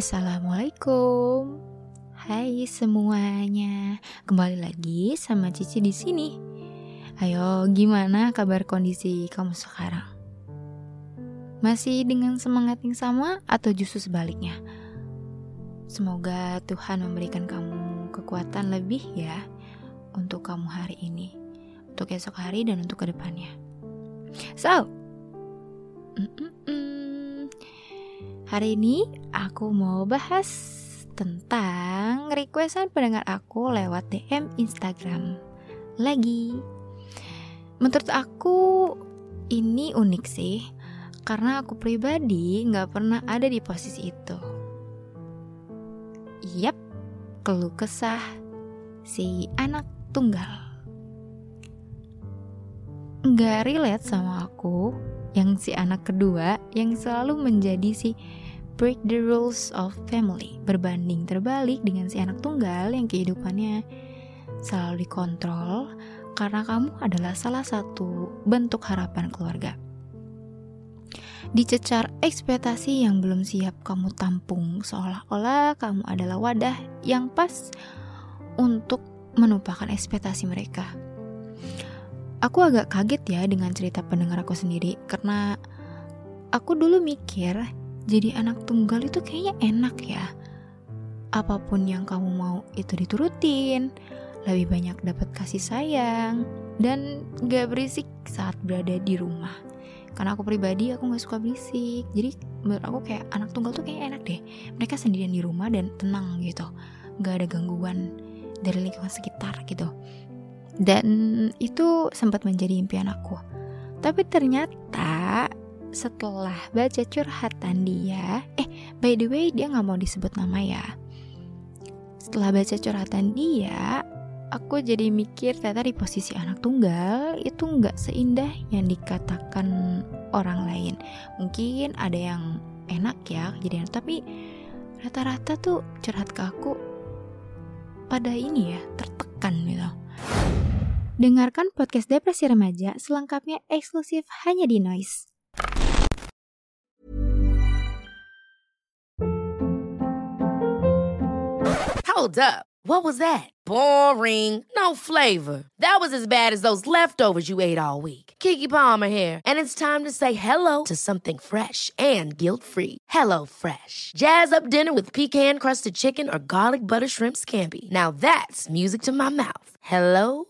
Assalamualaikum. Hai semuanya. Kembali lagi sama Cici di sini. Ayo, gimana kabar kondisi kamu sekarang? Masih dengan semangat yang sama atau justru sebaliknya? Semoga Tuhan memberikan kamu kekuatan lebih ya untuk kamu hari ini, untuk esok hari dan untuk ke depannya. So, mm -mm. Hari ini aku mau bahas tentang requestan pendengar aku lewat DM Instagram lagi. Menurut aku ini unik sih, karena aku pribadi nggak pernah ada di posisi itu. Yap, keluh kesah si anak tunggal. Nggak relate sama aku yang si anak kedua yang selalu menjadi si break the rules of family berbanding terbalik dengan si anak tunggal yang kehidupannya selalu dikontrol karena kamu adalah salah satu bentuk harapan keluarga. Dicecar ekspektasi yang belum siap kamu tampung seolah-olah kamu adalah wadah yang pas untuk menumpahkan ekspektasi mereka. Aku agak kaget ya dengan cerita pendengar aku sendiri karena aku dulu mikir jadi anak tunggal itu kayaknya enak ya. Apa pun yang kamu mau itu diturutin, lebih banyak dapat kasih sayang, dan gak berisik saat berada di rumah. Karena aku pribadi aku gak suka berisik, jadi menurut aku kayak anak tunggal tuh kayak enak deh. Mereka sendirian di rumah dan tenang gitu, gak ada gangguan dari lingkungan sekitar gitu dan itu sempat menjadi impian aku. Tapi ternyata setelah baca curhatan dia, eh by the way dia nggak mau disebut nama ya. Setelah baca curhatan dia, aku jadi mikir ternyata di posisi anak tunggal itu nggak seindah yang dikatakan orang lain. Mungkin ada yang enak ya kejadian, tapi rata-rata tuh curhat ke aku pada ini ya tertekan gitu. Dengarkan podcast Depresi Remaja selengkapnya eksklusif hanya di Noise. Hold up. What was that? Boring. No flavor. That was as bad as those leftovers you ate all week. Kiki Palmer here, and it's time to say hello to something fresh and guilt-free. Hello Fresh. Jazz up dinner with pecan-crusted chicken or garlic butter shrimp scampi. Now that's music to my mouth. Hello